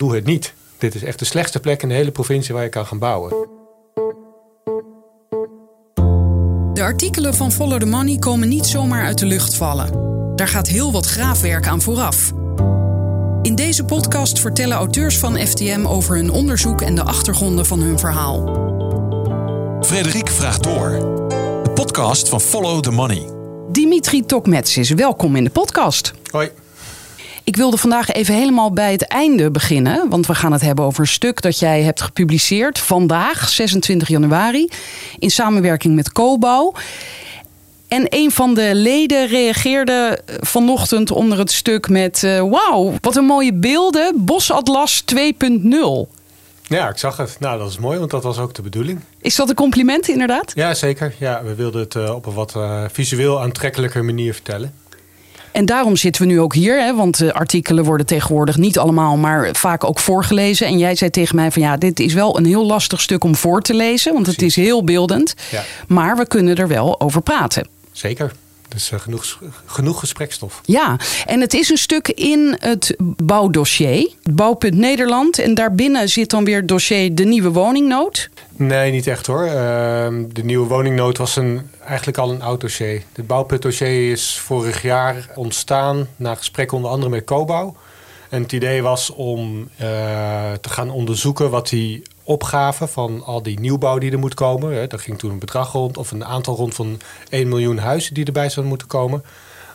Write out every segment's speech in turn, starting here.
doe het niet. Dit is echt de slechtste plek in de hele provincie waar je kan gaan bouwen. De artikelen van Follow the Money komen niet zomaar uit de lucht vallen. Daar gaat heel wat graafwerk aan vooraf. In deze podcast vertellen auteurs van FTM over hun onderzoek en de achtergronden van hun verhaal. Frederik vraagt door. De podcast van Follow the Money. Dimitri Tokmetsis, welkom in de podcast. Hoi. Ik wilde vandaag even helemaal bij het einde beginnen. Want we gaan het hebben over een stuk dat jij hebt gepubliceerd vandaag, 26 januari, in samenwerking met Cobouw. En een van de leden reageerde vanochtend onder het stuk met: uh, Wauw, wat een mooie beelden. Bosatlas 2.0. Ja, ik zag het. Nou, dat is mooi, want dat was ook de bedoeling. Is dat een compliment, inderdaad? Ja, zeker. Ja, we wilden het uh, op een wat uh, visueel aantrekkelijker manier vertellen. En daarom zitten we nu ook hier, hè, want de artikelen worden tegenwoordig niet allemaal, maar vaak ook voorgelezen. En jij zei tegen mij van ja, dit is wel een heel lastig stuk om voor te lezen, want het is heel beeldend. Ja. Maar we kunnen er wel over praten. Zeker. Dus uh, genoeg, genoeg gesprekstof. Ja, en het is een stuk in het bouwdossier. Bouwpunt Nederland. En daarbinnen zit dan weer het dossier de nieuwe woningnood. Nee, niet echt hoor. Uh, de nieuwe woningnood was een, eigenlijk al een oud dossier. Het bouwpuntdossier is vorig jaar ontstaan na gesprek onder andere met Cobouw. En het idee was om uh, te gaan onderzoeken wat die opgave van al die nieuwbouw die er moet komen. Hè, daar ging toen een bedrag rond of een aantal rond van 1 miljoen huizen die erbij zouden moeten komen.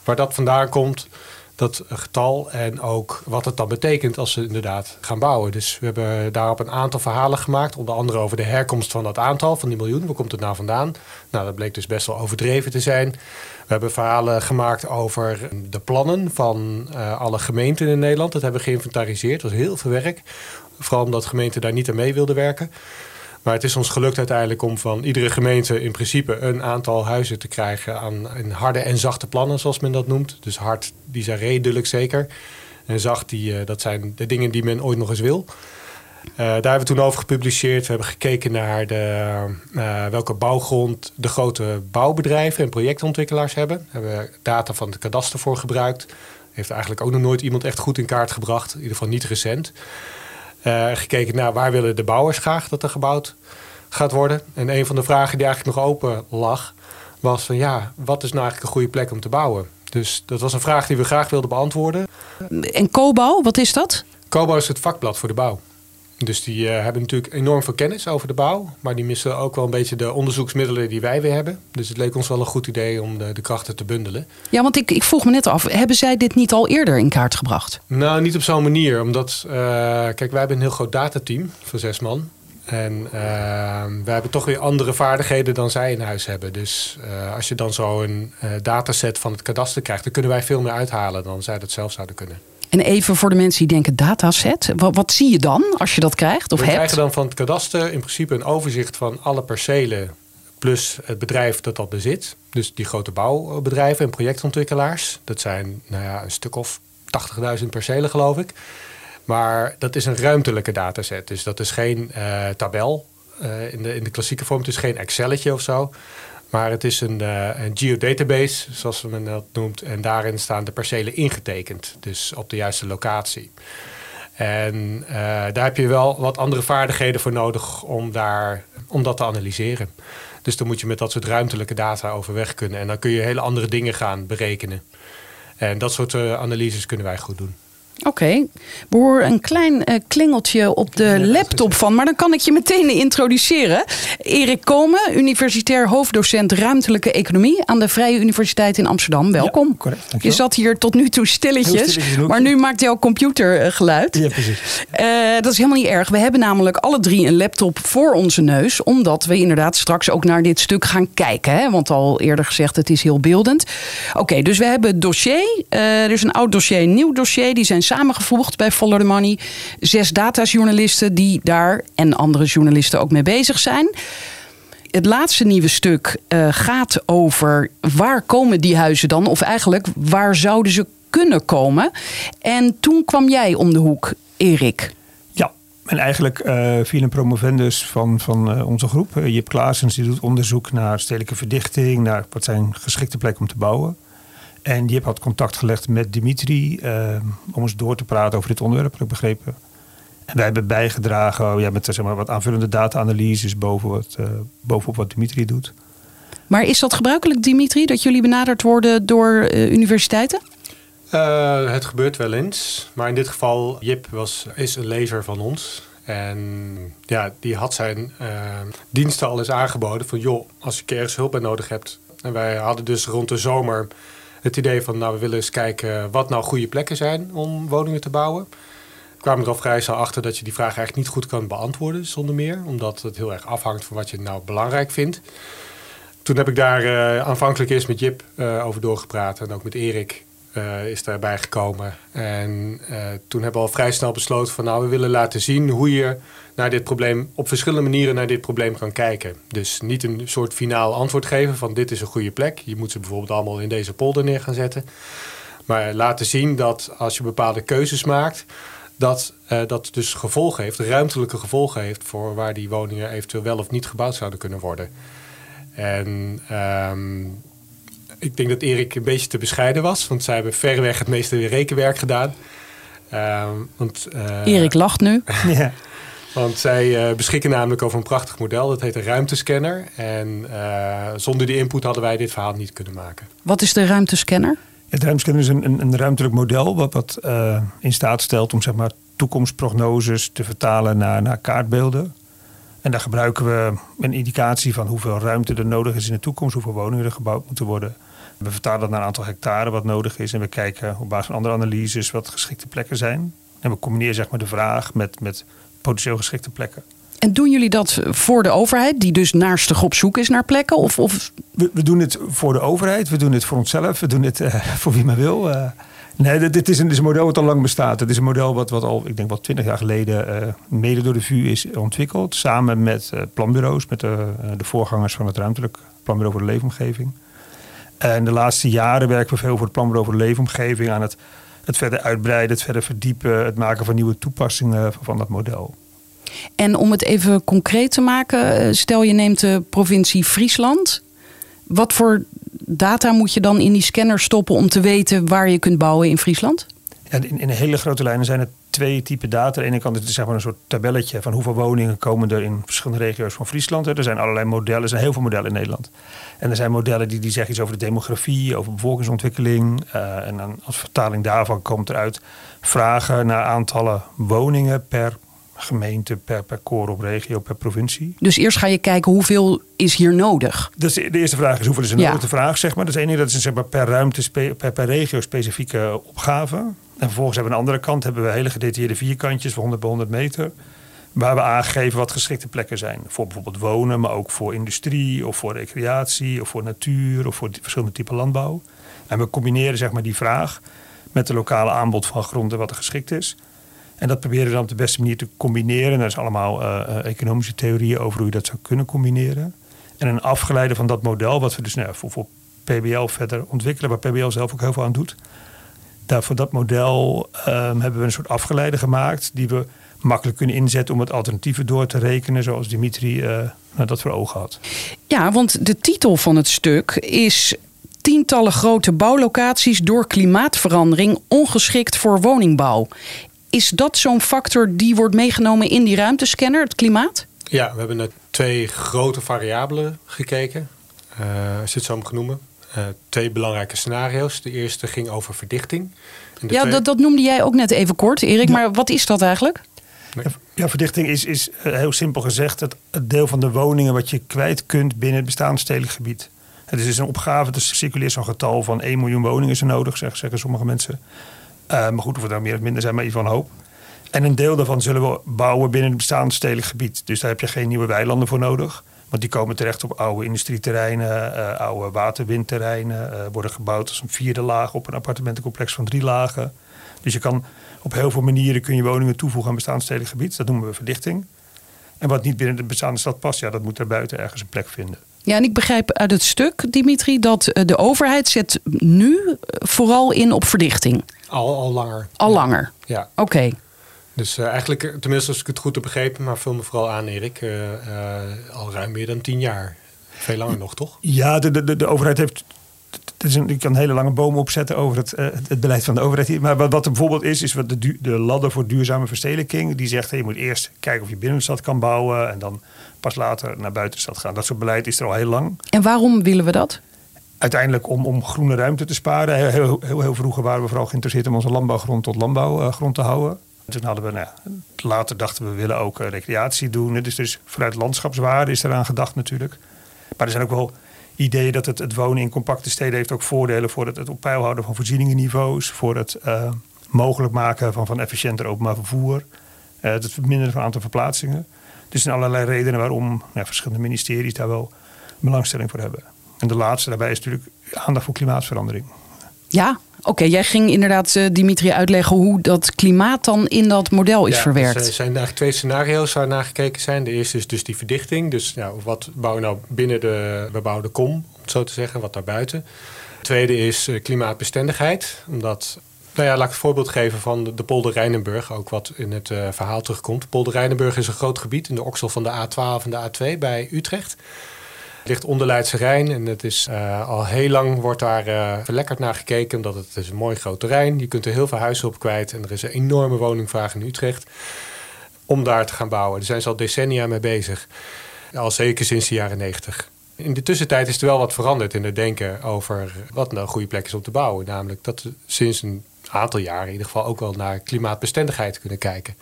Waar dat vandaan komt, dat getal en ook wat het dan betekent als ze inderdaad gaan bouwen. Dus we hebben daarop een aantal verhalen gemaakt, onder andere over de herkomst van dat aantal, van die miljoen. Waar komt het nou vandaan? Nou, dat bleek dus best wel overdreven te zijn. We hebben verhalen gemaakt over de plannen van uh, alle gemeenten in Nederland. Dat hebben we geïnventariseerd. Dat was heel veel werk. Vooral omdat gemeenten daar niet aan mee wilden werken. Maar het is ons gelukt uiteindelijk om van iedere gemeente in principe een aantal huizen te krijgen aan harde en zachte plannen, zoals men dat noemt. Dus hard, die zijn redelijk zeker. En zacht, die, dat zijn de dingen die men ooit nog eens wil. Uh, daar hebben we toen over gepubliceerd. We hebben gekeken naar de, uh, welke bouwgrond de grote bouwbedrijven en projectontwikkelaars hebben. Daar hebben we data van het kadaster voor gebruikt. Heeft eigenlijk ook nog nooit iemand echt goed in kaart gebracht. In ieder geval niet recent. Uh, gekeken naar waar willen de bouwers graag dat er gebouwd gaat worden. En een van de vragen die eigenlijk nog open lag, was van ja, wat is nou eigenlijk een goede plek om te bouwen? Dus dat was een vraag die we graag wilden beantwoorden. En COBOW, wat is dat? COBOW is het vakblad voor de bouw. Dus die uh, hebben natuurlijk enorm veel kennis over de bouw. Maar die missen ook wel een beetje de onderzoeksmiddelen die wij weer hebben. Dus het leek ons wel een goed idee om de, de krachten te bundelen. Ja, want ik, ik vroeg me net af, hebben zij dit niet al eerder in kaart gebracht? Nou, niet op zo'n manier. Omdat, uh, kijk, wij hebben een heel groot datateam van zes man. En uh, wij hebben toch weer andere vaardigheden dan zij in huis hebben. Dus als je dan zo'n dataset van het kadaster krijgt, dan kunnen wij veel meer uithalen dan zij dat zelf zouden kunnen. En even voor de mensen die denken dataset. Wat, wat zie je dan als je dat krijgt of We hebt? krijgen dan van het kadaster in principe een overzicht van alle percelen plus het bedrijf dat dat bezit. Dus die grote bouwbedrijven en projectontwikkelaars. Dat zijn nou ja, een stuk of 80.000 percelen geloof ik. Maar dat is een ruimtelijke dataset. Dus dat is geen uh, tabel uh, in, de, in de klassieke vorm. Het is geen Excelletje of zo. Maar het is een, uh, een geodatabase, zoals men dat noemt. En daarin staan de percelen ingetekend. Dus op de juiste locatie. En uh, daar heb je wel wat andere vaardigheden voor nodig om, daar, om dat te analyseren. Dus dan moet je met dat soort ruimtelijke data overweg kunnen. En dan kun je hele andere dingen gaan berekenen. En dat soort uh, analyses kunnen wij goed doen. Oké, okay. we horen een klein uh, klingeltje op de laptop van, maar dan kan ik je meteen introduceren. Erik Komen, universitair hoofddocent ruimtelijke economie aan de Vrije Universiteit in Amsterdam. Welkom. Ja, correct, je zat hier tot nu toe stilletjes, stilletjes maar nu maakt jouw computer uh, geluid. Ja, precies. Uh, dat is helemaal niet erg. We hebben namelijk alle drie een laptop voor onze neus, omdat we inderdaad straks ook naar dit stuk gaan kijken. Hè? Want al eerder gezegd, het is heel beeldend. Oké, okay, dus we hebben het dossier. er is een oud dossier, een nieuw dossier. Die zijn samengevoegd bij Follow the Money. Zes datajournalisten die daar en andere journalisten ook mee bezig zijn. Het laatste nieuwe stuk uh, gaat over waar komen die huizen dan? Of eigenlijk waar zouden ze kunnen komen? En toen kwam jij om de hoek, Erik. Ja, en eigenlijk uh, een promovendus van, van uh, onze groep, Jip Klaasens, die doet onderzoek naar stedelijke verdichting, naar wat zijn geschikte plekken om te bouwen. En Jip had contact gelegd met Dimitri uh, om eens door te praten over dit onderwerp, heb ik begrepen. En wij hebben bijgedragen oh ja, met zeg maar, wat aanvullende data-analyses boven wat, uh, bovenop wat Dimitri doet. Maar is dat gebruikelijk, Dimitri, dat jullie benaderd worden door uh, universiteiten? Uh, het gebeurt wel eens. Maar in dit geval, Jip was, is een lezer van ons. En ja, die had zijn diensten al eens aangeboden. Van joh, als je ergens hulp bij nodig hebt. En wij hadden dus rond de zomer het idee van... nou, we willen eens kijken wat nou goede plekken zijn om woningen te bouwen kwamen er al vrij snel achter dat je die vraag eigenlijk niet goed kan beantwoorden zonder meer. Omdat het heel erg afhangt van wat je nou belangrijk vindt. Toen heb ik daar uh, aanvankelijk eerst met Jip uh, over doorgepraat en ook met Erik uh, is daarbij gekomen. En toen hebben we al vrij snel besloten van nou we willen laten zien hoe je naar dit probleem op verschillende manieren naar dit probleem kan kijken. Dus niet een soort finaal antwoord geven van dit is een goede plek. Je moet ze bijvoorbeeld allemaal in deze polder neer gaan zetten. Maar laten zien dat als je bepaalde keuzes maakt, dat uh, dat dus gevolgen heeft, ruimtelijke gevolgen heeft voor waar die woningen eventueel wel of niet gebouwd zouden kunnen worden. En um, ik denk dat Erik een beetje te bescheiden was, want zij hebben verreweg het meeste rekenwerk gedaan. Want, uh, Erik lacht nu. ja. Want zij uh, beschikken namelijk over een prachtig model. Dat heet een ruimtescanner. En uh, zonder die input hadden wij dit verhaal niet kunnen maken. Wat is de ruimtescanner? Het ruimtescanner is een, een, een ruimtelijk model wat, wat uh, in staat stelt om zeg maar, toekomstprognoses te vertalen naar, naar kaartbeelden. En daar gebruiken we een indicatie van hoeveel ruimte er nodig is in de toekomst, hoeveel woningen er gebouwd moeten worden. We vertalen dat naar een aantal hectare wat nodig is en we kijken op basis van andere analyses wat geschikte plekken zijn. En we combineren zeg maar, de vraag met, met potentieel geschikte plekken. En doen jullie dat voor de overheid, die dus naarstig op zoek is naar plekken? Of, of... We, we, doen het voor de overheid, we doen het voor onszelf, we doen het uh, voor wie maar wil. Uh, nee, dit, is een, dit is een model wat al lang bestaat. Het is een model wat, wat al, ik denk wel twintig jaar geleden, uh, mede door de VU is ontwikkeld. Samen met planbureaus, met de, de voorgangers van het ruimtelijk planbureau voor de leefomgeving. En de laatste jaren werken we veel voor het planbureau voor de leefomgeving aan het, het verder uitbreiden, het verder verdiepen, het maken van nieuwe toepassingen van dat model. En om het even concreet te maken, eh, stel je neemt de provincie Friesland. Wat voor data moet je dan in die scanner stoppen om te weten waar je kunt bouwen in Friesland? In, in hele grote lijnen zijn het twee typen data. Aan de ene kant is het zeg maar een soort tabelletje van hoeveel woningen komen er in verschillende regio's van Friesland. Er zijn allerlei modellen, er zijn heel veel modellen in Nederland. En er zijn modellen die, die zeggen iets over de demografie, over bevolkingsontwikkeling. Uh, en dan als vertaling daarvan komt eruit vragen naar aantallen woningen per gemeente, per, per op regio, per provincie. Dus eerst ga je kijken hoeveel is hier nodig? Dus de eerste vraag is hoeveel is er nodig? De vraag, zeg maar. Dat is één dat is zeg maar, per ruimte, per, per regio specifieke opgave. En vervolgens hebben we aan de andere kant hebben we hele gedetailleerde vierkantjes van 100 bij 100 meter. Waar we aangeven wat geschikte plekken zijn. Voor bijvoorbeeld wonen, maar ook voor industrie of voor recreatie of voor natuur of voor verschillende typen landbouw. En we combineren zeg maar, die vraag met de lokale aanbod van gronden wat er geschikt is. En dat proberen we dan op de beste manier te combineren. Er is allemaal uh, economische theorieën over hoe je dat zou kunnen combineren. En een afgeleide van dat model, wat we dus nou, voor, voor PBL verder ontwikkelen, waar PBL zelf ook heel veel aan doet. Daar, voor dat model um, hebben we een soort afgeleide gemaakt die we makkelijk kunnen inzetten om het alternatieven door te rekenen, zoals Dimitri uh, dat voor ogen had. Ja, want de titel van het stuk is tientallen grote bouwlocaties door klimaatverandering ongeschikt voor woningbouw. Is dat zo'n factor die wordt meegenomen in die ruimtescanner, het klimaat? Ja, we hebben naar twee grote variabelen gekeken, uh, als je het zo mag noemen. Uh, twee belangrijke scenario's. De eerste ging over verdichting. ja, dat, dat noemde jij ook net even kort, Erik. Maar wat is dat eigenlijk? Ja, verdichting is, is eh, heel simpel gezegd het, het, deel van de woningen wat je kwijt kunt binnen het bestaande stedelijk gebied. Het is dus een opgave, dus circuleert zo'n getal van 1 miljoen woningen is er nodig, zeggen sommige mensen. Uh, maar goed, of het nou meer of minder zijn, maar iets van hoop. En een deel daarvan zullen we bouwen binnen het bestaande stedelijk gebied. Dus daar heb je geen nieuwe weilanden voor nodig. Want die komen terecht op oude industrieterreinen, uh, oude waterwindterreinen. Uh, worden gebouwd als een vierde laag op een appartementencomplex van drie lagen. Dus je kan op heel veel manieren kun je woningen toevoegen aan bestaand stedelijk gebied. Dat noemen we verdichting. En wat niet binnen de bestaande stad past, ja, dat moet er buiten ergens een plek vinden. Ja, en ik begrijp uit het stuk, Dimitri, dat de overheid zet nu vooral in op verdichting. Al, al langer. Al langer? Ja. Oké. Dus uh, eigenlijk, tenminste als ik het goed heb begrepen, maar vul me vooral aan Erik, uh, uh, al ruim meer dan tien jaar. Veel langer nog, toch? Ja, de, de, de overheid heeft is een, ik kan een hele lange boom opzetten over het, uh, het beleid van de overheid. Hier. Maar wat, wat er bijvoorbeeld is, is wat de, de ladder voor duurzame verstedelijking. Die zegt, hey, je moet eerst kijken of je binnen de stad kan bouwen. En dan pas later naar buiten de stad gaan. Dat soort beleid is er al heel lang. En waarom willen we dat? Uiteindelijk om, om groene ruimte te sparen. Heel, heel, heel, vroeger waren we vooral geïnteresseerd om onze landbouwgrond tot landbouwgrond te houden. Toen hadden we, nou, later dachten we, willen ook recreatie doen. Dus, dus vanuit landschapswaarde is eraan gedacht natuurlijk. Maar er zijn ook wel ideeën dat het, het wonen in compacte steden heeft ook voordelen voor het, het op peil houden van voorzieningenniveaus, voor het uh, mogelijk maken van, van efficiënter openbaar vervoer, het verminderen van het aantal verplaatsingen. Dus er zijn allerlei redenen waarom ja, verschillende ministeries daar wel belangstelling voor hebben. En de laatste daarbij is natuurlijk aandacht voor klimaatverandering. Ja, oké. Jij ging inderdaad, uh, Dimitri, uitleggen hoe dat klimaat dan in dat model is verwerkt. Dus, er zijn eigenlijk twee scenario's waar naar gekeken zijn. De eerste is dus die verdichting. Dus ja, wat bouwen we nou binnen de bebouwde kom, om het zo te zeggen, wat daarbuiten. Het tweede is uh, klimaatbestendigheid. Omdat nou ja, laat ik een voorbeeld geven van de, polder Rijnenburg, ook wat in het uh, verhaal terugkomt. Polder Rijnenburg is een groot gebied in de oksel van de A12 en de A2 bij Utrecht. Ligt onder Leidse Rijn en het is uh, al heel lang wordt daar uh, verlekkerd naar gekeken. Omdat het is een mooi groot terrein. Je kunt er heel veel huizen op kwijt. En er is een enorme woningvraag in Utrecht om daar te gaan bouwen. Daar zijn ze al decennia mee bezig. Al zeker sinds de jaren negentig. In de tussentijd is er wel wat veranderd in het denken over wat nou een goede plek is om te bouwen. Namelijk dat we sinds een aantal jaren in ieder geval ook wel naar klimaatbestendigheid kunnen kijken.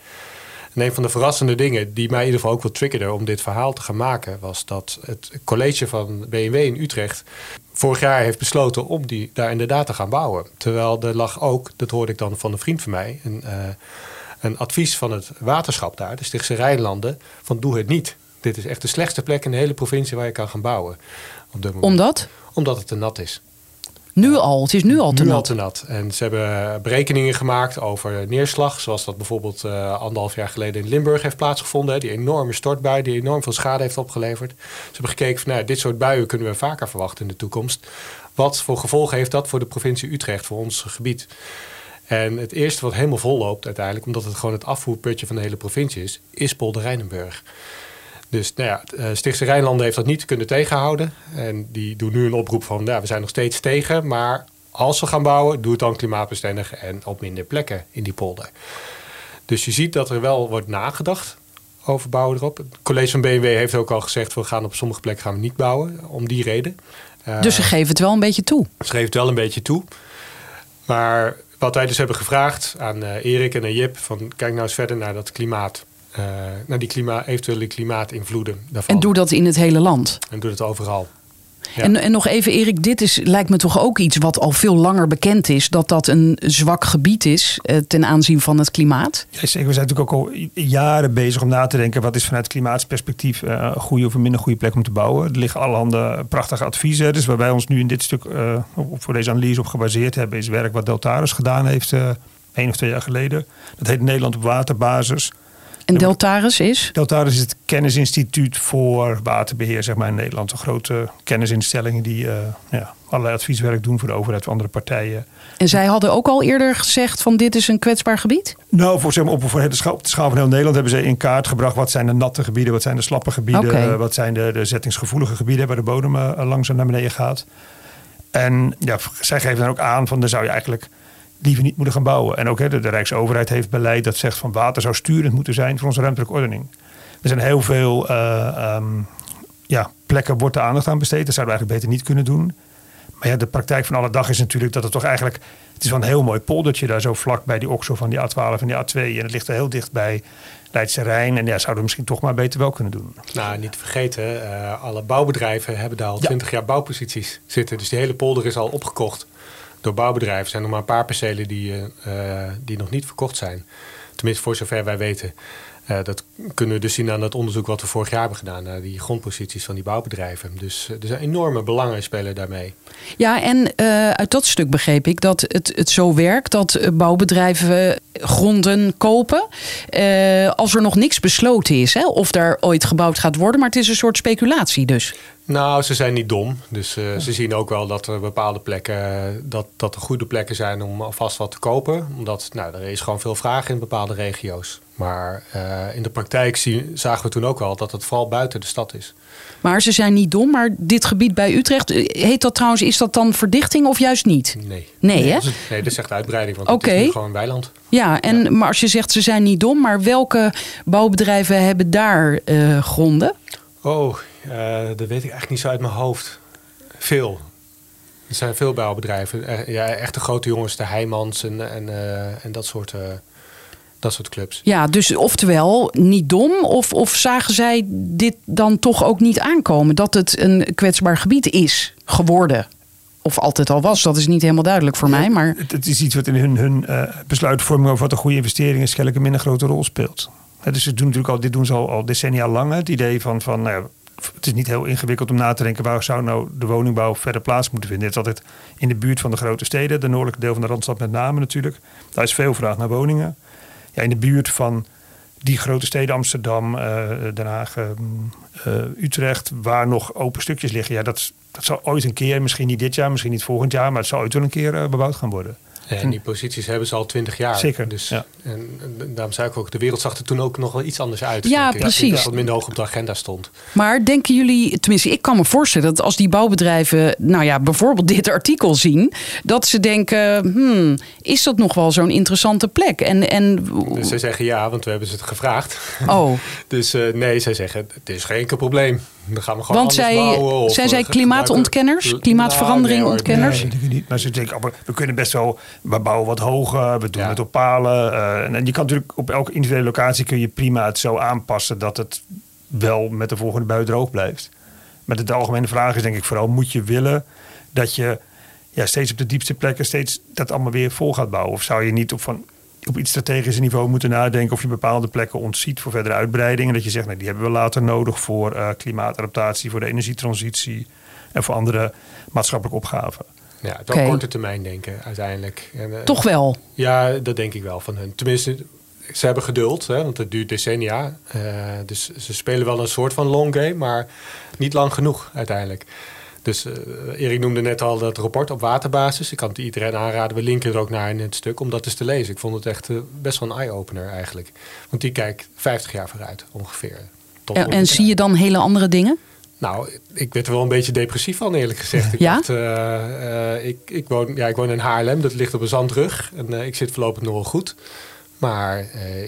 En een van de verrassende dingen die mij in ieder geval ook wel triggerde om dit verhaal te gaan maken, was dat het college van BMW in Utrecht vorig jaar heeft besloten om die daar inderdaad te gaan bouwen. Terwijl er lag ook, dat hoorde ik dan van een vriend van mij, een, uh, een advies van het waterschap daar, de Stichtse Rijnlanden, van doe het niet. Dit is echt de slechtste plek in de hele provincie waar je kan gaan bouwen. Op dit moment. Omdat? Omdat het te nat is. Nu al, het is nu al te nu nat. al te nat. En ze hebben berekeningen gemaakt over neerslag, zoals dat bijvoorbeeld uh, anderhalf jaar geleden in Limburg heeft plaatsgevonden. Hè, die enorme stortbui die enorm veel schade heeft opgeleverd. Ze hebben gekeken van nou, dit soort buien kunnen we vaker verwachten in de toekomst. Wat voor gevolgen heeft dat voor de provincie Utrecht, voor ons gebied? En het eerste wat helemaal vol loopt uiteindelijk, omdat het gewoon het afvoerputje van de hele provincie is, is Polder Rijnenburg. Dus nou ja, eh, Stichtse Rijnlanden heeft dat niet kunnen tegenhouden. En die doen nu een oproep van, ja, we zijn nog steeds tegen. Maar als we gaan bouwen, doe het dan klimaatbestendig en op minder plekken in die polder. Dus je ziet dat er wel wordt nagedacht over bouwen erop. Het college van BMW heeft ook al gezegd, we gaan op sommige plekken gaan we niet bouwen, om die reden. Dus ze geven het wel een beetje toe? Ze geven het wel een beetje toe. Maar wat wij dus hebben gevraagd aan uh, Erik en aan Jip, van kijk nou eens verder naar dat klimaat. Uh, naar die klima eventuele klimaatinvloeden daarvan. En doe dat in het hele land? En doe dat overal. Ja. En, en nog even, Erik, dit is, lijkt me toch ook iets wat al veel langer bekend is: dat dat een zwak gebied is uh, ten aanzien van het klimaat. Ja. We zijn natuurlijk ook al jaren bezig om na te denken: wat is vanuit klimaatsperspectief uh, een goede of een minder goede plek om te bouwen. Er liggen allerhande prachtige adviezen. Dus waar wij ons nu in dit stuk uh, voor deze analyse op gebaseerd hebben, is werk wat Deltaris gedaan heeft één of twee jaar geleden. Dat heet Nederland op waterbasis. En Deltaris is? Deltaris is het kennisinstituut voor waterbeheer zeg maar, in Nederland. Een grote kennisinstelling die uh, ja, allerlei advieswerk doen voor de overheid, voor andere partijen. En zij hadden ook al eerder gezegd van dit is een kwetsbaar gebied? Nou, voor, zeg maar, op, voor de schaal, de schaal van heel Nederland hebben ze in kaart gebracht... wat zijn de natte gebieden, wat zijn de slappe gebieden... Okay. Uh, wat zijn de, de zettingsgevoelige gebieden waar de bodem uh, langzaam naar beneden gaat. En ja, zij geven dan ook aan van dan zou je eigenlijk liever niet moeten gaan bouwen. En ook hè, de, de, Rijksoverheid heeft beleid dat zegt van water zou sturend moeten zijn voor onze ruimtelijke ordening. Er zijn heel veel uh, um, ja, plekken wordt de aandacht aan besteed. Dat zouden we eigenlijk beter niet kunnen doen. Maar ja, de praktijk van alle dag is natuurlijk dat het toch eigenlijk... Het is wel een heel mooi poldertje daar zo vlak bij die oksel van die A12 en die A2. En het ligt er heel dicht bij Leidse Rijn. En ja, zouden we misschien toch maar beter wel kunnen doen. Nou, niet te vergeten, uh, alle bouwbedrijven hebben daar al twintig ja. jaar bouwposities zitten. Dus die hele polder is al opgekocht door bouwbedrijven. Er zijn nog maar een paar percelen die, uh, die nog niet verkocht zijn. Tenminste, voor zover wij weten. Uh, dat kunnen we dus zien aan het onderzoek wat we vorig jaar hebben gedaan naar die grondposities van die bouwbedrijven. Dus er zijn enorme belangen spelen daarmee. Ja, en uit dat stuk begreep ik dat het, het zo werkt dat bouwbedrijven gronden kopen als er nog niks besloten is. Hè? Of daar ooit gebouwd gaat worden, maar het is een soort speculatie dus. Nou, ze zijn niet dom. Dus uh, ze zien ook wel dat er bepaalde plekken, dat, dat er goede plekken zijn om alvast wat te kopen. Omdat nou, er is gewoon veel vraag in bepaalde regio's. Maar uh, in de praktijk zien, zagen we toen ook wel dat het vooral buiten de stad is. Maar ze zijn niet dom. Maar dit gebied bij Utrecht, heet dat trouwens, is dat dan verdichting of juist niet? Nee. Nee, hè? Nee, dat is echt uitbreiding, want okay. het is gewoon weiland. Ja, en, maar als je zegt ze zijn niet dom, maar welke bouwbedrijven hebben daar uh, gronden? Oh, uh, dat weet ik eigenlijk niet zo uit mijn hoofd. Veel. Er zijn veel bouwbedrijven. Ja, echte grote jongens, de Heijmans en, en, uh, en dat soort dat soort clubs. Ja, dus oftewel niet dom. Of, of zagen zij dit dan toch ook niet aankomen? Dat het een kwetsbaar gebied is geworden? Of altijd al was, dat is niet helemaal duidelijk voor mij. Maar... Het, is iets wat in hun, hun uh, besluitvorming over wat een goede investering is, kennelijk een minder grote rol speelt. dus ze doen natuurlijk al, dit doen ze al, al decennia lang. Het idee van, van nou ja, het is niet heel ingewikkeld om na te denken waar zou nou de woningbouw verder plaats moeten vinden. Het is altijd in de buurt van de grote steden, de noordelijke deel van de Randstad met name natuurlijk. Daar is veel vraag naar woningen ja, in de buurt van die grote steden, Amsterdam, uh, Den Haag, uh, Utrecht, waar nog open stukjes liggen. Ja, dat, dat zal ooit een keer, misschien niet dit jaar, misschien niet volgend jaar, maar het zal ooit wel een keer bebouwd gaan worden. En die posities hebben ze al twintig jaar. Zeker. Dus, ja. En, daarom zei ik ook, de wereld zag er toen ook nog wel iets anders uit. Ja, precies. Dat wat minder hoog op de agenda stond. Maar denken jullie, tenminste, ik kan me voorstellen dat als die bouwbedrijven, nou ja, bijvoorbeeld dit artikel zien, dat ze denken, hmm, is dat nog wel zo'n interessante plek? En, en... Dus zij zeggen ja, want we hebben ze het gevraagd. Oh. dus uh, nee, zij zeggen, het is geen enkel probleem. Dan gaan we gewoon Want zij, bouwen, zijn zij klimaatontkenners? Klimaatveranderingontkenners? Nee, nee, niet. Maar ze denken, oh, we kunnen best wel, we bouwen wat hoger, we doen ja. het op palen. Uh, en je kan natuurlijk op elke individuele locatie kun je prima het zo aanpassen dat het wel met de volgende bui droog blijft. Maar de algemene vraag is denk ik vooral, moet je willen dat je ja, steeds op de diepste plekken steeds dat allemaal weer vol gaat bouwen? Of zou je niet op van op iets strategische niveau moeten nadenken of je bepaalde plekken ontziet voor verdere uitbreiding. En dat je zegt, nou, die hebben we later nodig voor uh, klimaatadaptatie, voor de energietransitie en voor andere maatschappelijke opgaven. Ja, het okay. korte termijn denken uiteindelijk. En, uh, Toch wel? Ja, dat denk ik wel van hun. Tenminste, ze hebben geduld, hè, want het duurt decennia. Uh, dus ze spelen wel een soort van long game, maar niet lang genoeg uiteindelijk. Dus uh, Erik noemde net al dat rapport op waterbasis. Ik kan het iedereen aanraden. We linken er ook naar in het stuk om dat eens te lezen. Ik vond het echt uh, best wel een eye-opener eigenlijk. Want die kijkt 50 jaar vooruit ongeveer. Tot ja, en zie je dan hele andere dingen? Nou, ik werd er wel een beetje depressief van eerlijk gezegd. Ik, ja? dacht, uh, ik, ik, woon, ja, ik woon in Haarlem, dat ligt op een zandrug. En ik zit voorlopig nog wel goed. Maar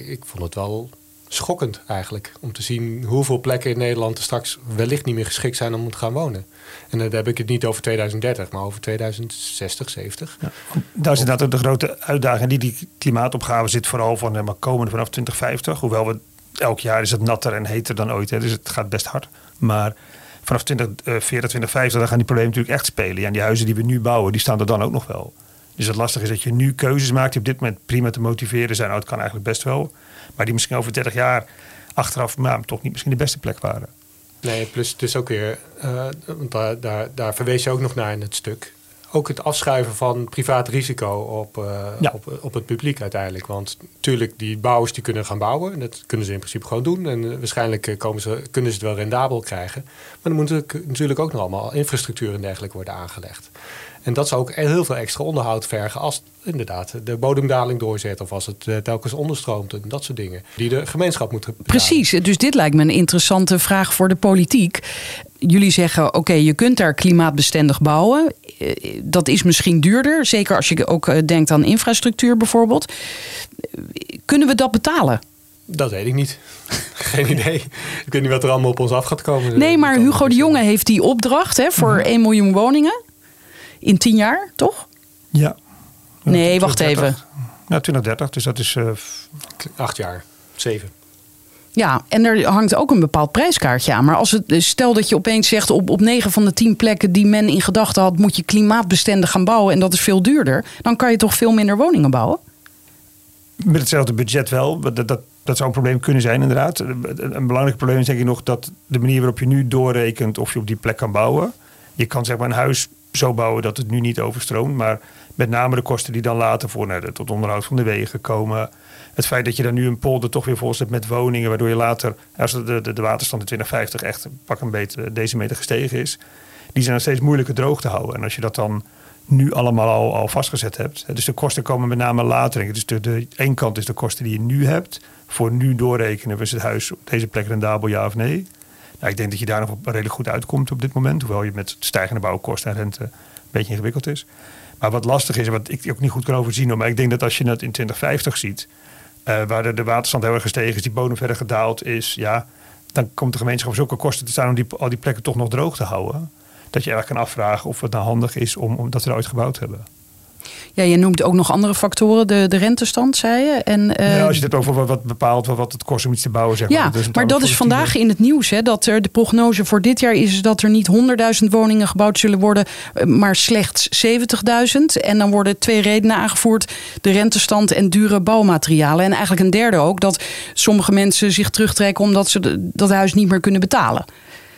ik vond het wel schokkend eigenlijk. Om te zien hoeveel plekken in Nederland er straks wellicht niet meer geschikt zijn om te gaan wonen. En dan heb ik het niet over 2030, maar over 2060, 70. Ja. Daar inderdaad ook de grote uitdaging. Die, die klimaatopgave zit vooral van maar komen vanaf 2050. Hoewel we elk jaar is het natter en heter dan ooit. Hè, dus het gaat best hard. Maar vanaf 2040, 2050 dan gaan die problemen natuurlijk echt spelen. Ja, en die huizen die we nu bouwen, die staan er dan ook nog wel. Dus het lastige is dat je nu keuzes maakt die op dit moment prima te motiveren zijn. Nou, het kan eigenlijk best wel. Maar die misschien over 30 jaar achteraf maar toch niet misschien de beste plek waren. Nee, plus het is ook weer, uh, want daar, daar, daar verwees je ook nog naar in het stuk. Ook het afschuiven van privaat risico op, uh, ja. op, op het publiek uiteindelijk. Want natuurlijk, die bouwers die kunnen gaan bouwen. En dat kunnen ze in principe gewoon doen. En uh, waarschijnlijk komen ze, kunnen ze het wel rendabel krijgen. Maar dan moet natuurlijk ook nog allemaal infrastructuur en dergelijke worden aangelegd. En dat zou ook heel veel extra onderhoud vergen als inderdaad de bodemdaling doorzet of als het uh, telkens onderstroomt en dat soort dingen die de gemeenschap moet betalen. Precies, dus dit lijkt me een interessante vraag voor de politiek. Jullie zeggen oké, okay, je kunt daar klimaatbestendig bouwen. Eh, dat is misschien duurder, zeker als je ook eh, denkt aan infrastructuur bijvoorbeeld. Kunnen we dat betalen? Dat weet ik niet. Geen idee. Ik weet niet wat er allemaal op ons af gaat komen. Nee, maar Hugo de Jonge heeft die opdracht hè, voor 1 miljoen woningen in tien jaar, toch? Ja. Nee, wacht even. Ja, 2030, dus dat is... Uh, Acht jaar, zeven. Ja, en er hangt ook een bepaald prijskaartje aan. Maar als het, stel dat je opeens zegt op, op 9 van de 10 plekken die men in gedachten had, moet je klimaatbestendig gaan bouwen en dat is veel duurder, dan kan je toch veel minder woningen bouwen? Met hetzelfde budget wel. Dat, dat, dat zou een probleem kunnen zijn, inderdaad. Een belangrijk probleem is denk ik nog dat de manier waarop je nu doorrekent of je op die plek kan bouwen. Je kan zeg maar een huis zo bouwen dat het nu niet overstroomt. Maar Met name de kosten die dan later voor nou, tot onderhoud van de wegen komen. Het feit dat je dan nu een polder toch weer volzet met woningen, waardoor je later, als de, de, de waterstand in 2050 echt pak een beetje deze meter gestegen is, die zijn nog steeds moeilijker droog te houden. En als je dat dan nu allemaal al, al vastgezet hebt. Dus de kosten komen met name later. Dus de, de één kant is de kosten die je nu hebt. Voor nu doorrekenen, is het huis op deze plek rendabel ja of nee? Nou, ik denk dat je daar nog redelijk goed uitkomt op dit moment. Hoewel je met stijgende bouwkosten en rente een beetje ingewikkeld is. Maar wat lastig is, en wat ik ook niet goed kan overzien. Maar ik denk dat als je het in 2050 ziet. Uh, waar de, de, waterstand heel erg gestegen is, die bodem verder gedaald is. Ja, dan komt de gemeenschap zulke kosten te staan om die, al die plekken toch nog droog te houden. Dat je eigenlijk kan afvragen of het nou handig is om, om dat we er ooit gebouwd hebben. Ja, je noemt ook nog andere factoren, de, de rentestand, zei je. En, ja, als je het over wat, wat bepaalt wat het kost om iets te bouwen, zeg maar. Ja, maar dat is vandaag in het nieuws. Hè, dat er de prognose voor dit jaar is dat er niet 100.000 woningen gebouwd zullen worden, eh, maar slechts 70.000. En dan worden twee redenen aangevoerd: de rentestand en dure bouwmaterialen. En eigenlijk een derde ook, dat sommige mensen zich terugtrekken omdat ze dat huis niet meer kunnen betalen.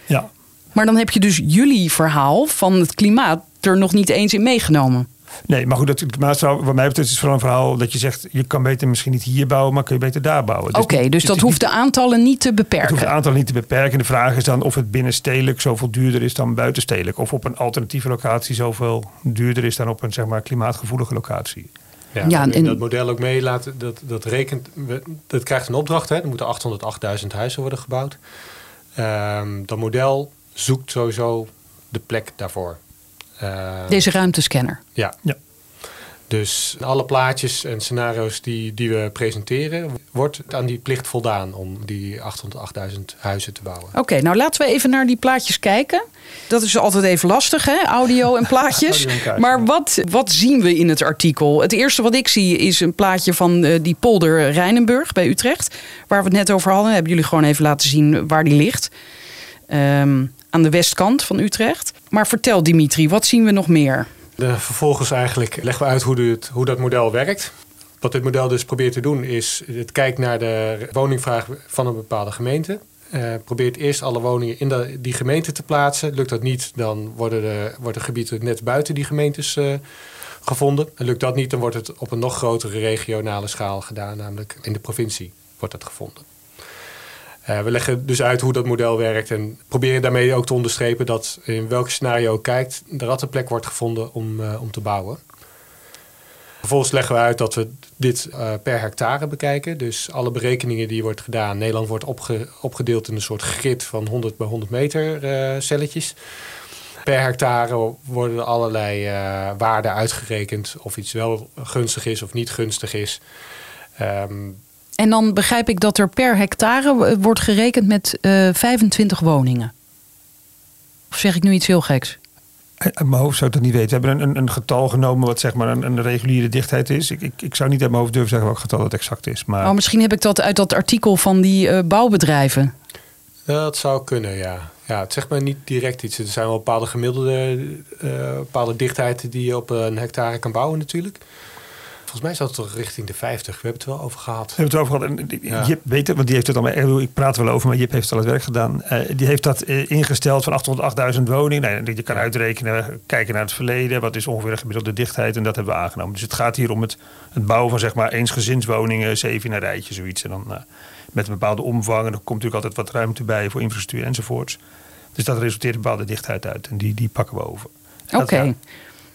Ja. Maar dan heb je dus jullie verhaal van het klimaat er nog niet eens in meegenomen. Nee, maar goed, dat, maar wat mij betreft is het vooral een verhaal dat je zegt... je kan beter misschien niet hier bouwen, maar kun je beter daar bouwen. Dus Oké, dus dat hoeft de aantallen niet te beperken? Het hoeft de aantallen niet te beperken. De vraag is dan of het binnenstedelijk zoveel duurder is dan buitenstedelijk. Of op een alternatieve locatie zoveel duurder is dan op een zeg maar, klimaatgevoelige locatie. Ja, ja en dat model ook mee laten, dat, dat rekent, dat krijgt een opdracht. Hè. Er moeten 808.000 huizen worden gebouwd. Um, dat model zoekt sowieso de plek daarvoor. Uh, Deze ruimtescanner. Ja. ja. Dus alle plaatjes en scenario's die, die we presenteren, wordt aan die plicht voldaan om die 808.000 huizen te bouwen. Oké, nou laten we even naar die plaatjes kijken. Dat is altijd even lastig, hè? audio en plaatjes. maar wat, wat zien we in het artikel? Het eerste wat ik zie is een plaatje van uh, die polder Rijnenburg bij Utrecht. Waar we het net over hadden. Hebben jullie gewoon even laten zien waar die ligt. Um, aan de westkant van Utrecht. Maar vertel Dimitri, wat zien we nog meer? De, vervolgens eigenlijk leggen we uit hoe, hoe dat model werkt. Wat dit model dus probeert te doen is het kijkt naar de woningvraag van een bepaalde gemeente. Uh, probeert eerst alle woningen in de, die gemeente te plaatsen. Lukt dat niet, dan worden de, wordt het gebied net buiten die gemeentes uh, gevonden. En lukt dat niet, dan wordt het op een nog grotere regionale schaal gedaan, namelijk in de provincie wordt dat gevonden. Uh, we leggen dus uit hoe dat model werkt en proberen daarmee ook te onderstrepen dat in welk scenario je kijkt, de rattenplek wordt gevonden om, uh, om te bouwen. Vervolgens leggen we uit dat we dit uh, per hectare bekijken. Dus alle berekeningen die wordt gedaan. Nederland wordt opge opgedeeld in een soort grid van 100 bij 100 meter celletjes. Per hectare worden allerlei waarden uitgerekend of iets wel gunstig is of niet gunstig is. Um, en dan begrijp ik dat er per hectare wordt gerekend met uh, eh, 25 woningen. Of zeg ik nu iets heel geks? Uit mijn hoofd zou ik dat niet weten. We hebben een, een getal genomen wat zeg maar een, een reguliere dichtheid is. Ik, ik, ik, zou niet uit mijn hoofd durven zeggen welk getal dat exact is. Maar... Oh, misschien heb ik dat uit dat artikel van die uh, bouwbedrijven. Dat zou kunnen, ja. Ja, het zegt maar niet direct iets. Er zijn wel bepaalde gemiddelde uh, bepaalde dichtheden die je op een hectare kan bouwen natuurlijk. Volgens mij zat het toch richting de 50. We hebben het wel over gehad. We hebben het over gehad. En ja. Jip weet het, want die heeft het al. Ik praat er wel over, maar Jip heeft al het werk gedaan. Uh, die heeft dat uh, ingesteld van 808.000 woningen. Nou, je kan uitrekenen, kijken naar het verleden. Wat is ongeveer de gemiddelde dichtheid? En dat hebben we aangenomen. Dus het gaat hier om het, het bouwen van zeg maar eensgezinswoningen, zeven in een rijtje, zoiets. En dan uh, met een bepaalde omvang. En er komt natuurlijk altijd wat ruimte bij voor infrastructuur enzovoorts. Dus dat resulteert een bepaalde dichtheid uit. En die, die pakken we over. Oké.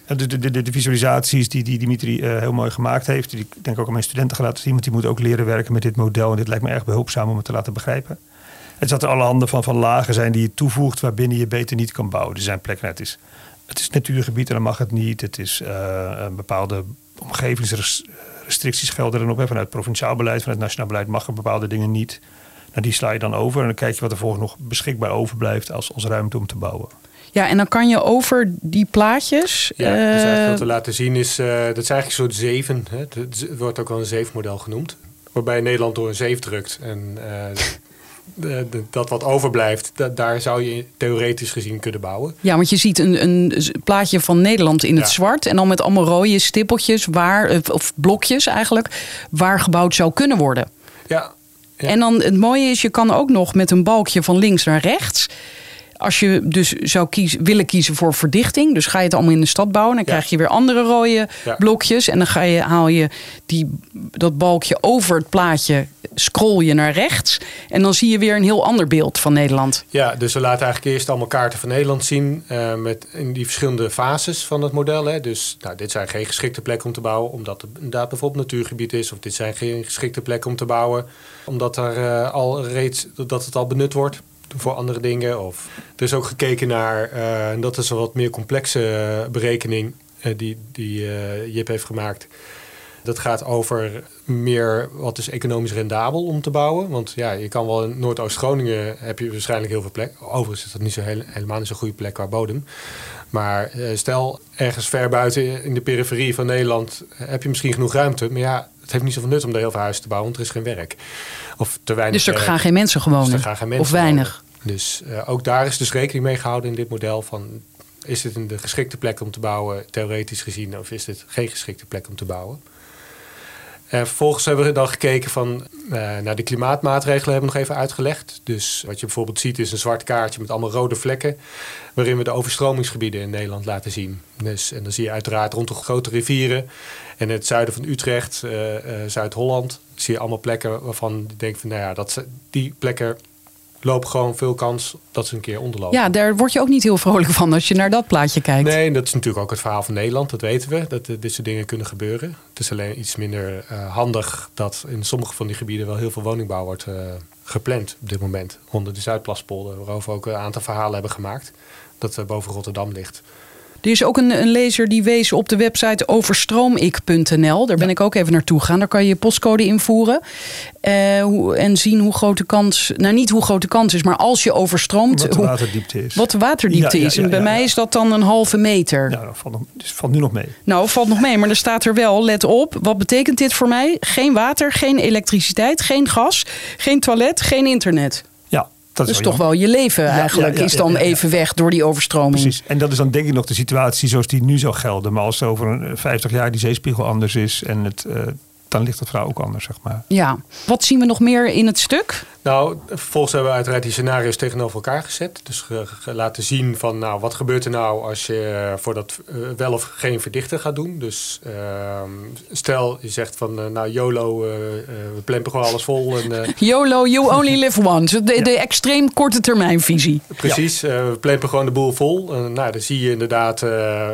De, de, visualisaties die, die Dimitri uh, heel mooi gemaakt heeft, die ik denk ook aan mijn studenten gelaten zien, want die moeten ook leren werken met dit model. En dit lijkt me erg behulpzaam om het te laten begrijpen. Het zat er alle handen van, van lagen zijn die je toevoegt waarbinnen je beter niet kan bouwen. Er zijn plekken, het is, het is natuurgebied en dan mag het niet. Het is een bepaalde omgevingsrestricties gelden er. Vanuit provinciaal beleid, vanuit nationaal beleid mag er bepaalde dingen niet. Nou, die sla je dan over en dan kijk je wat er volgens nog beschikbaar overblijft als, als ruimte om te bouwen. Ja, en dan kan je over die plaatjes. Ja, dus eigenlijk wat we laten zien is. Uh, dat is eigenlijk een soort zeven. Hè? Het wordt ook wel een zeefmodel genoemd. Waarbij Nederland door een zeef drukt. En uh, de, de, dat wat overblijft, daar zou je theoretisch gezien kunnen bouwen. Ja, want je ziet een, een plaatje van Nederland in het zwart. En dan met allemaal rode stippeltjes, waar, of blokjes eigenlijk, waar gebouwd zou kunnen worden. Ja, ja. En dan het mooie is, je kan ook nog met een balkje van links naar rechts als je dus zou kiezen, willen kiezen voor verdichting, dus ga je het allemaal in de stad bouwen, dan krijg je weer andere rode blokjes. En dan ga je, haal je die, dat balkje over het plaatje, scroll je naar rechts. En dan zie je weer een heel ander beeld van Nederland. Ja, dus we laten eigenlijk eerst allemaal kaarten van Nederland zien. Uh, met in die verschillende fases van het model. Hè. Dus nou, dit zijn geen geschikte plekken om te bouwen, omdat het inderdaad bijvoorbeeld natuurgebied is. Of dit zijn geen geschikte plekken om te bouwen, omdat er uh, al reeds dat het al benut wordt voor andere dingen. Of er is ook gekeken naar, uh, en dat is een wat meer complexe berekening uh, die, die Jip heeft gemaakt. Dat gaat over meer wat is economisch rendabel om te bouwen. Want ja, je kan wel in Noordoost-Groningen heb je waarschijnlijk heel veel plek. Overigens is dat niet zo heel, helemaal niet zo'n goede plek qua bodem. Maar stel ergens ver buiten in de periferie van Nederland heb je misschien genoeg ruimte. Maar ja, het heeft niet zoveel nut om daar heel veel huizen te bouwen, want er is geen werk. Of te weinig dus er gaan geen mensen gewoon dus gaan geen mensen of weinig. Wonen. Dus uh, ook daar is dus rekening mee gehouden in dit model van is dit een geschikte plek om te bouwen, theoretisch gezien, of is dit geen geschikte plek om te bouwen? En vervolgens hebben we dan gekeken van, uh, naar de klimaatmaatregelen hebben we nog even uitgelegd. Dus wat je bijvoorbeeld ziet is een zwart kaartje met allemaal rode vlekken. Waarin we de overstromingsgebieden in Nederland laten zien. Dus, en dan zie je uiteraard rond de grote rivieren. En het zuiden van Utrecht, uh, Zuid-Holland, zie je allemaal plekken waarvan je denkt van, nou ja, dat, die plekken lopen gewoon veel kans dat ze een keer onderlopen. Ja, daar word je ook niet heel vrolijk van als je naar dat plaatje kijkt. Nee, dat is natuurlijk ook het verhaal van Nederland, dat weten we, dat uh, dit soort dingen kunnen gebeuren. Het is alleen iets minder uh, handig dat in sommige van die gebieden wel heel veel woningbouw wordt uh, gepland op dit moment. Onder de Zuidplaspolder, waarover we ook een aantal verhalen hebben gemaakt, dat boven Rotterdam ligt. Er is ook een, een lezer die wees op de website overstroomik.nl. Daar ben ik ook even naartoe gegaan. Daar kan je je postcode invoeren. Uh, hoe, en zien hoe groot de kans... Nou, niet hoe groot de kans is, maar als je overstroomt... Wat de waterdiepte is. Wat de waterdiepte ja, is. En bij mij is dat dan een halve meter. Ja, dat valt, dus valt nu nog mee. Nou, valt nog mee. Maar er staat er wel, let op. Wat betekent dit voor mij? Geen water, geen elektriciteit, geen gas, geen toilet, geen internet. Dat is dus toch wel je leven eigenlijk is dan even weg door die overstroming. Precies. En dat is dan denk ik nog de situatie zoals die nu zou gelden. Maar als over 50 jaar die zeespiegel anders is en het, uh, dan ligt het vrouw ook anders, zeg maar. Ja. Wat zien we nog meer in het stuk? Nou, vervolgens hebben we uiteraard die scenario's tegenover elkaar gezet. Dus laten zien van, nou, wat gebeurt er nou als je uh, voor dat uh, wel of geen verdichten gaat doen. Dus uh, stel, je zegt van, uh, nou, YOLO, we plempen gewoon alles vol. En, YOLO, you only live once. De, ja. de extreem korte termijn visie. Precies, ja. we plempen gewoon de boel vol. nou, dan zie je inderdaad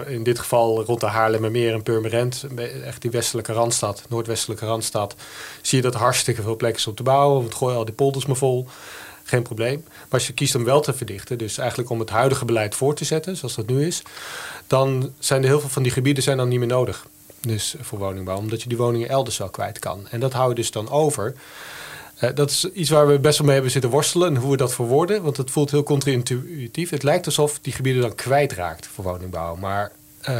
in dit geval rond de Haarlemmermeer en Purmerend, echt die westelijke randstad, noordwestelijke randstad, zie je dat er hartstikke veel plekken is om te bouwen. Het gooien al die polders me vol. Geen probleem. Maar als je kiest om wel te verdichten, dus eigenlijk om het huidige beleid voor te zetten, zoals dat nu is, dan zijn er heel veel van die gebieden zijn dan niet meer nodig. Dus voor woningbouw, omdat je die woningen elders wel kwijt kan. En dat hou je dus dan over. Uh, dat is iets waar we best wel mee hebben zitten worstelen en hoe we dat verwoorden. Want het voelt heel contra-intuïtief. Het lijkt alsof die gebieden dan kwijtraakt voor woningbouw. Maar. Uh,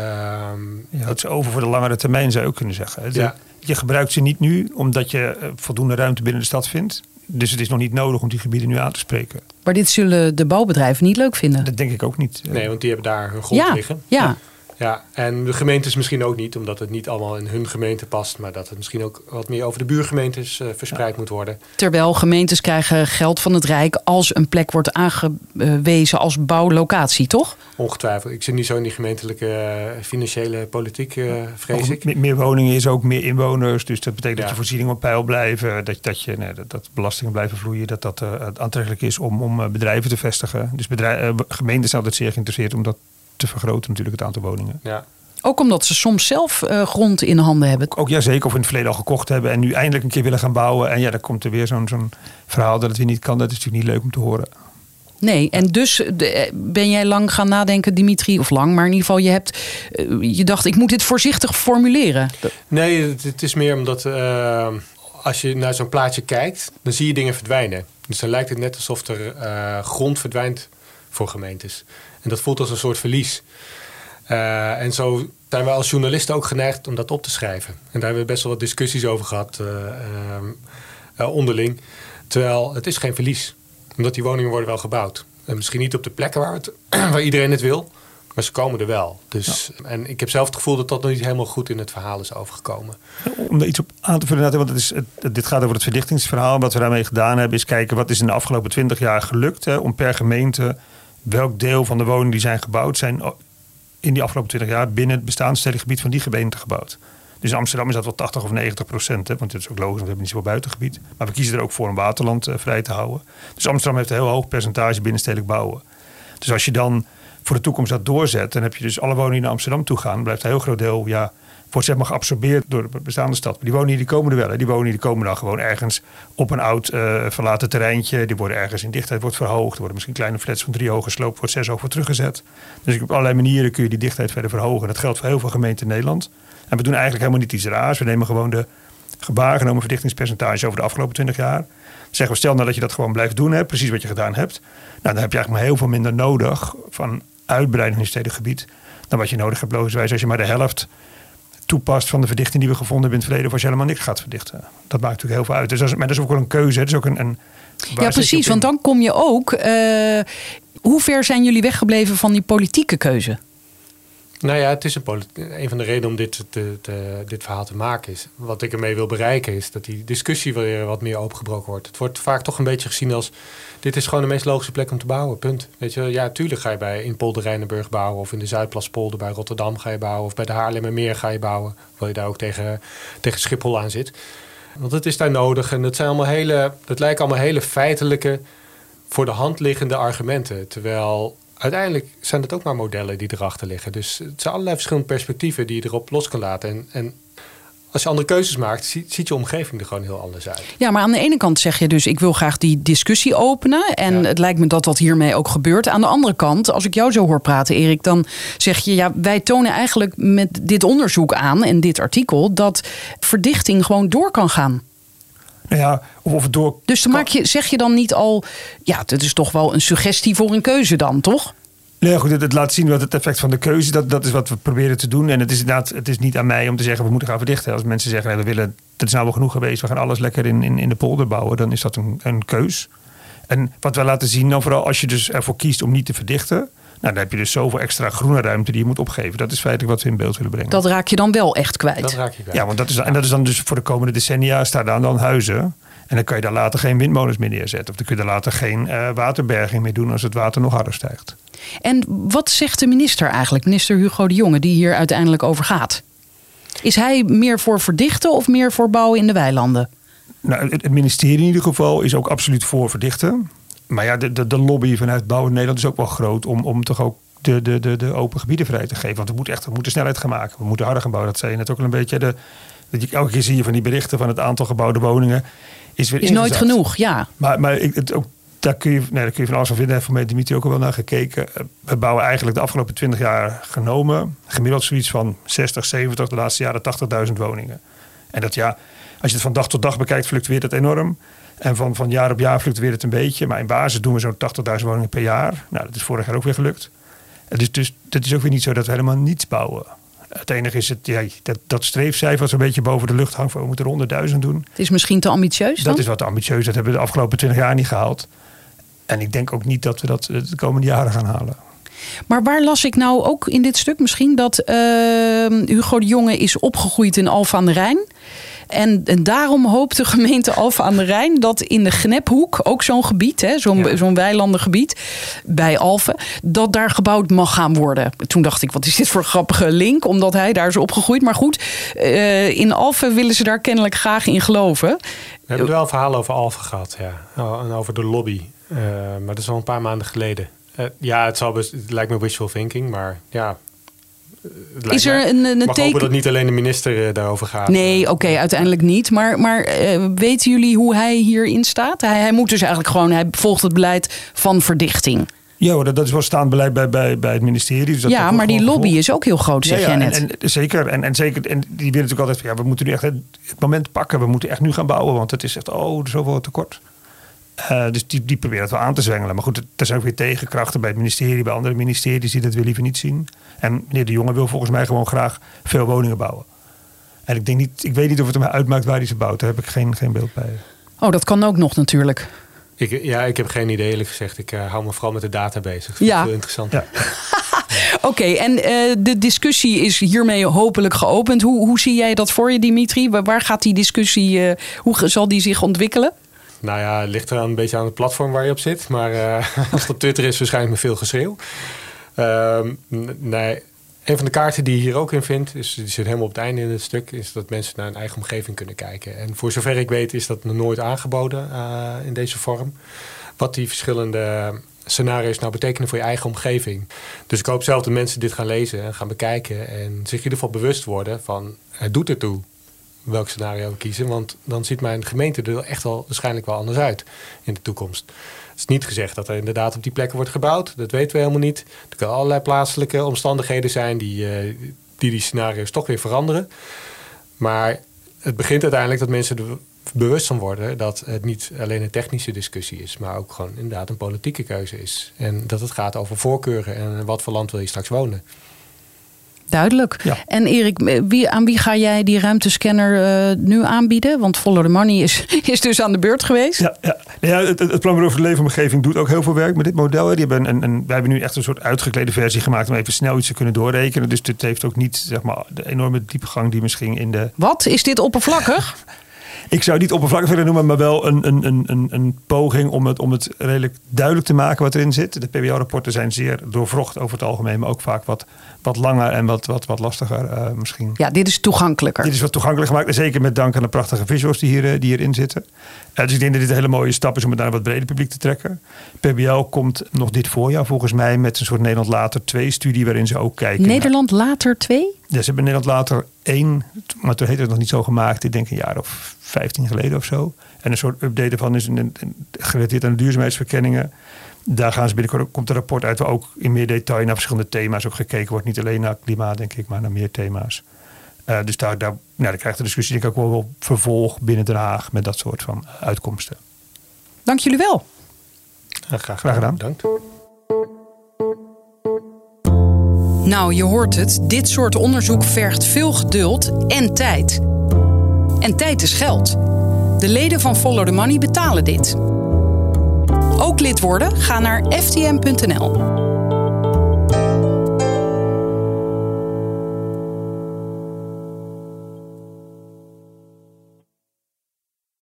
ja, het is over voor de langere termijn, zou je ook kunnen zeggen. De, ja. Je gebruikt ze niet nu omdat je eh, voldoende ruimte binnen de stad vindt. Dus het is nog niet nodig om die gebieden nu aan te spreken. Maar dit zullen de bouwbedrijven niet leuk vinden. Dat denk ik ook niet. Nee, want die hebben daar hun grond ja, liggen. Ja. Ja, en de gemeentes misschien ook niet, omdat het niet allemaal in hun gemeente past, maar dat het misschien ook wat meer over de buurgemeentes uh, verspreid ja. moet worden. Terwijl gemeentes krijgen geld van het Rijk als een plek wordt aangewezen als bouwlocatie, toch? Ongetwijfeld. Ik zit niet zo in die gemeentelijke uh, financiële politiek, uh, vrees ik. Meer, meer, woningen is ook meer inwoners, dus dat betekent ja. dat je voorzieningen op peil blijven, dat, dat, je, nee, dat, dat belastingen blijven vloeien, dat dat aantrekkelijk is om, om bedrijven te vestigen. Dus bedrijf, gemeenten zijn altijd zeer geïnteresseerd om dat te vergroten natuurlijk het aantal woningen. Ja. Ook omdat ze soms zelf uh, grond in handen hebben. Ook ja, zeker. Of in het verleden al gekocht hebben en nu eindelijk een keer willen gaan bouwen. En ja, dan komt er weer zo'n zo'n verhaal dat het weer niet kan. Dat is natuurlijk niet leuk om te horen. Nee, en dus de, ben jij lang gaan nadenken, Dimitri, of lang, maar in ieder geval, je hebt, uh, je dacht, ik moet dit voorzichtig formuleren. Nee, het, is meer omdat uh, als je naar zo'n plaatje kijkt, dan zie je dingen verdwijnen. Dus dan lijkt het net alsof er grond verdwijnt voor gemeentes. En dat voelt als een soort verlies. Uh, en zo zijn we als journalisten ook geneigd om dat op te schrijven. En daar hebben we best wel wat discussies over gehad uh, uh, onderling. Terwijl het is geen verlies. Omdat die woningen worden wel gebouwd. En misschien niet op de plekken waar, het, waar iedereen het wil. Maar ze komen er wel. Dus, ja. En ik heb zelf het gevoel dat dat nog niet helemaal goed in het verhaal is overgekomen. Om er iets op aan te vullen, want het is, het, dit gaat over het verdichtingsverhaal. Wat we daarmee gedaan hebben is kijken wat is in de afgelopen twintig jaar gelukt hè, om per gemeente welk deel van de woningen die zijn gebouwd, zijn in die afgelopen 20 jaar binnen het bestaansstedelijk gebied van die gemeente gebouwd. Dus in Amsterdam is dat wel 80 of 90 procent. Want het is ook logisch, want we hebben niet zoveel buitengebied. Maar we kiezen er ook voor een waterland uh, vrij te houden. Dus Amsterdam heeft een heel hoog percentage binnenstedelijk bouwen. Dus als je dan voor de toekomst dat doorzet, dan heb je dus alle woningen naar Amsterdam toe gaan. Blijft een heel groot deel ja, wordt zeg maar geabsorbeerd door de bestaande stad. Die woningen die komen er wel. Die woningen die komen dan gewoon ergens op een oud uh, verlaten terreintje. Die worden ergens in dichtheid wordt verhoogd. Er worden misschien kleine flats van drie hoog gesloopt, wordt zes hoog wordt teruggezet. Dus op allerlei manieren kun je die dichtheid verder verhogen. Dat geldt voor heel veel gemeenten in Nederland. En we doen eigenlijk helemaal niet iets raars. We nemen gewoon de gebaar verdichtingspercentage over de afgelopen 20 jaar. Zeggen we, stel nou dat je dat gewoon blijft doen, hè, precies wat je gedaan hebt. Nou, dan heb je eigenlijk maar heel veel minder nodig van uitbreiding in het stedelijk gebied. Dan wat je nodig hebt, logischerwijs, als je maar de helft toepast van de verdichting die we gevonden hebben in het verleden, of als je helemaal niks gaat verdichten. Dat maakt natuurlijk heel veel uit. Dus dat is, maar dat is ook wel een keuze. Het is ook een, een ja, precies. Want dan kom je ook. Uh, hoe ver zijn jullie weggebleven van die politieke keuze? Nou ja, het is een, een van de redenen om dit, dit verhaal te maken. Is, wat ik ermee wil bereiken is dat die discussie weer wat meer opengebroken wordt. Het wordt vaak toch een beetje gezien als... dit is gewoon de meest logische plek om te bouwen, punt. Weet je, ja, tuurlijk ga je bij, in Polder Rijnenburg bouwen... of in de Zuidplaspolder bij Rotterdam ga je bouwen... of bij de Haarlemmermeer ga je bouwen... waar je daar ook tegen, tegen Schiphol aan zit. Want het is daar nodig en het, zijn allemaal hele, het lijken allemaal hele feitelijke... voor de hand liggende argumenten. Terwijl uiteindelijk zijn het ook maar modellen die erachter liggen. Dus het zijn allerlei verschillende perspectieven die je erop los kan laten. En, en als je andere keuzes maakt, ziet, je omgeving er gewoon heel anders uit. Ja, maar aan de ene kant zeg je dus: ik wil graag die discussie openen. En het lijkt me dat dat hiermee ook gebeurt. Aan de andere kant, als ik jou zo hoor praten, Erik, dan zeg je: ja, wij tonen eigenlijk met dit onderzoek aan en dit artikel dat verdichting gewoon door kan gaan. Nou ja, of, of door. Dus dan maak je, zeg je dan niet al, ja, dat is toch wel een suggestie voor een keuze dan, toch? Nee, goed, het, laat zien wat het effect van de keuze dat, dat is wat we proberen te doen. En het is inderdaad, het is niet aan mij om te zeggen we moeten gaan verdichten. Als mensen zeggen nee, we willen, dat is nou wel genoeg geweest, we gaan alles lekker in, in, in de polder bouwen, dan is dat een, een keus. En wat wij laten zien, dan vooral als je dus ervoor kiest om niet te verdichten, nou, dan heb je dus zoveel extra groene ruimte die je moet opgeven. Dat is feitelijk wat we in beeld willen brengen. Dat raak je dan wel echt kwijt. Dat raak je kwijt. Ja, want dat is, en dat is dan dus voor de komende decennia staan dan, dan huizen. En dan kan je daar later geen windmolens meer neerzetten. Of dan kun je daar later geen uh, waterberging meer doen als het water nog harder stijgt. En wat zegt de minister eigenlijk, minister Hugo de Jonge, die hier uiteindelijk over gaat? Is hij meer voor verdichten of meer voor bouwen in de weilanden? Nou, het ministerie in ieder geval is ook absoluut voor verdichten. Maar ja, de, de, de lobby vanuit Bouwen Nederland is ook wel groot om, om toch ook de, de, de, de open gebieden vrij te geven. Want we moeten echt we moeten snelheid gaan maken. We moeten harder gaan bouwen. Dat zei je net ook al een beetje. De, dat je, elke keer zie je van die berichten van het aantal gebouwde woningen. Is, weer is nooit genoeg, ja. Maar, maar ik, het, ook, daar, kun je, nee, daar kun je van alles van vinden. Heeft van mij Dimitri ook al wel naar gekeken. We bouwen eigenlijk de afgelopen 20 jaar genomen. Gemiddeld zoiets van 60, 70, de laatste jaren 80.000 woningen. En dat ja, als je het van dag tot dag bekijkt, fluctueert het enorm. En van, van jaar op jaar fluctueert het een beetje. Maar in basis doen we zo'n 80.000 woningen per jaar. Nou, dat is vorig jaar ook weer gelukt. Dus, dus het is ook weer niet zo dat we helemaal niets bouwen. Het enige is het, ja, dat, dat streefcijfer wat zo'n beetje boven de lucht hangt. We moeten er 100.000 doen. Het is misschien te ambitieus dan? Dat is wat te ambitieus. Dat hebben we de afgelopen 20 jaar niet gehaald. En ik denk ook niet dat we dat de komende jaren gaan halen. Maar waar las ik nou ook in dit stuk misschien dat uh, Hugo de Jonge is opgegroeid in Alphen aan de Rijn. En, en daarom hoopt de gemeente Alphen aan de Rijn dat in de Gnephoek, ook zo'n gebied, zo'n ja. zo'n weilandengebied bij Alphen, dat daar gebouwd mag gaan worden. Toen dacht ik, wat is dit voor een grappige link, omdat hij daar is opgegroeid. Maar goed, uh, in Alphen willen ze daar kennelijk graag in geloven. We hebben wel verhaal over Alphen gehad, ja. En over de lobby. Uh, maar dat is al een paar maanden geleden. Uh, ja, het, zal het lijkt me wishful thinking, maar ja, is er een, een mag teken... dat niet alleen de minister uh, daarover gaat. Nee, oké, okay, uiteindelijk niet. Maar, maar uh, weten jullie hoe hij hierin staat? Hij, hij moet dus eigenlijk gewoon, hij volgt het beleid van verdichting. Ja, dat, dat is wel staand beleid bij, bij, bij het ministerie. Dus dat ja, maar die lobby is ook heel groot, zeg ja, ja, net. En, en, zeker, en, en zeker, en die willen natuurlijk altijd, ja, we moeten nu echt het, moment pakken. We moeten echt nu gaan bouwen, want het is echt, oh, zoveel tekort. Uh, dus die, die proberen het wel aan te zwengelen. Maar goed, er zijn ook weer tegenkrachten bij het ministerie, bij andere ministeries die dat weer liever niet zien. En meneer De Jonge wil volgens mij gewoon graag veel woningen bouwen. En ik, denk niet, ik weet niet of het hem uitmaakt waar hij ze bouwt. Daar heb ik geen, geen beeld bij. Oh, dat kan ook nog natuurlijk. Ik, ja, ik heb geen idee eerlijk gezegd. Ik uh, hou me vooral met de data bezig. Dat ja. heel interessant. Ja. Oké, en uh, de discussie is hiermee hopelijk geopend. Hoe, hoe zie jij dat voor je, Dimitri? Waar gaat die discussie, uh, hoe zal die zich ontwikkelen? Nou ja, het ligt er een beetje aan het platform waar je op zit. Maar als het op Twitter is, waarschijnlijk met veel geschreeuw. Ehm, nee, een van de kaarten die je hier ook in vindt, is, die zit helemaal op het einde in het stuk, is dat mensen naar hun eigen omgeving kunnen kijken. En voor zover ik weet is dat nog nooit aangeboden uh, in deze vorm. Wat die verschillende scenario's nou betekenen voor je eigen omgeving. Dus ik hoop zelf dat mensen dit gaan lezen en gaan bekijken en zich in ieder geval bewust worden van het doet ertoe welk scenario we kiezen. Want dan ziet mijn gemeente er echt wel waarschijnlijk wel anders uit in de toekomst. Het is niet gezegd dat er inderdaad op die plekken wordt gebouwd. Dat weten we helemaal niet. Er kunnen allerlei plaatselijke omstandigheden zijn die, uh, die die scenario's toch weer veranderen. Maar het begint uiteindelijk dat mensen er bewust van worden dat het niet alleen een technische discussie is, maar ook gewoon inderdaad een politieke keuze is. En dat het gaat over voorkeuren en wat voor land wil je straks wonen. Duidelijk. En Erik, wie, aan wie ga jij die ruimtescanner uh, nu aanbieden? Want Follow the Money is, is dus aan de beurt geweest. Ja, ja. ja het, het plan over de leefomgeving doet ook heel veel werk met dit model. Die hebben een, een, wij hebben nu echt een soort uitgeklede versie gemaakt om even snel iets te kunnen doorrekenen. Dus dit heeft ook niet zeg maar, de enorme diepgang die misschien in de. Wat? Is dit oppervlakkig? ik zou het niet oppervlakkig willen noemen, maar wel een, een, een, een, poging om het, om het redelijk duidelijk te maken wat erin zit. De PBO-rapporten zijn zeer doorvrocht over het algemeen, maar ook vaak wat, wat langer en wat, wat, wat lastiger uh, misschien. Ja, dit is toegankelijker. Dit is wat toegankelijker gemaakt, zeker met dank aan de prachtige visuals die, hier, eh, die hierin zitten. Uh, dus ik denk dat dit een hele mooie stap is om het naar een wat breder publiek te trekken. PBL komt nog dit voorjaar volgens mij met een soort Nederland Later 2 studie waarin ze ook kijken. Nederland Later 2? Ja, ze hebben Nederland Later 1, maar toen heette het nog niet zo gemaakt. Ik denk een jaar of 15 geleden of zo. En een soort update ervan is gerelateerd aan de duurzaamheidsverkenningen. Daar gaan ze binnenkort komt een rapport uit waar ook in meer detail naar verschillende thema's ook gekeken wordt. Niet alleen naar klimaat, denk ik, maar naar meer thema's. Uh, dus daar, daar, nou, daar krijgt de discussie denk ik ook wel vervolg binnen Den Haag met dat soort van uitkomsten. Dank jullie wel. graag, graag gedaan. Dank. Nou, je hoort het. Dit soort onderzoek vergt veel geduld en tijd. En tijd is geld. De leden van Follow the Money betalen dit. Ook lid worden? Ga naar ftm.nl.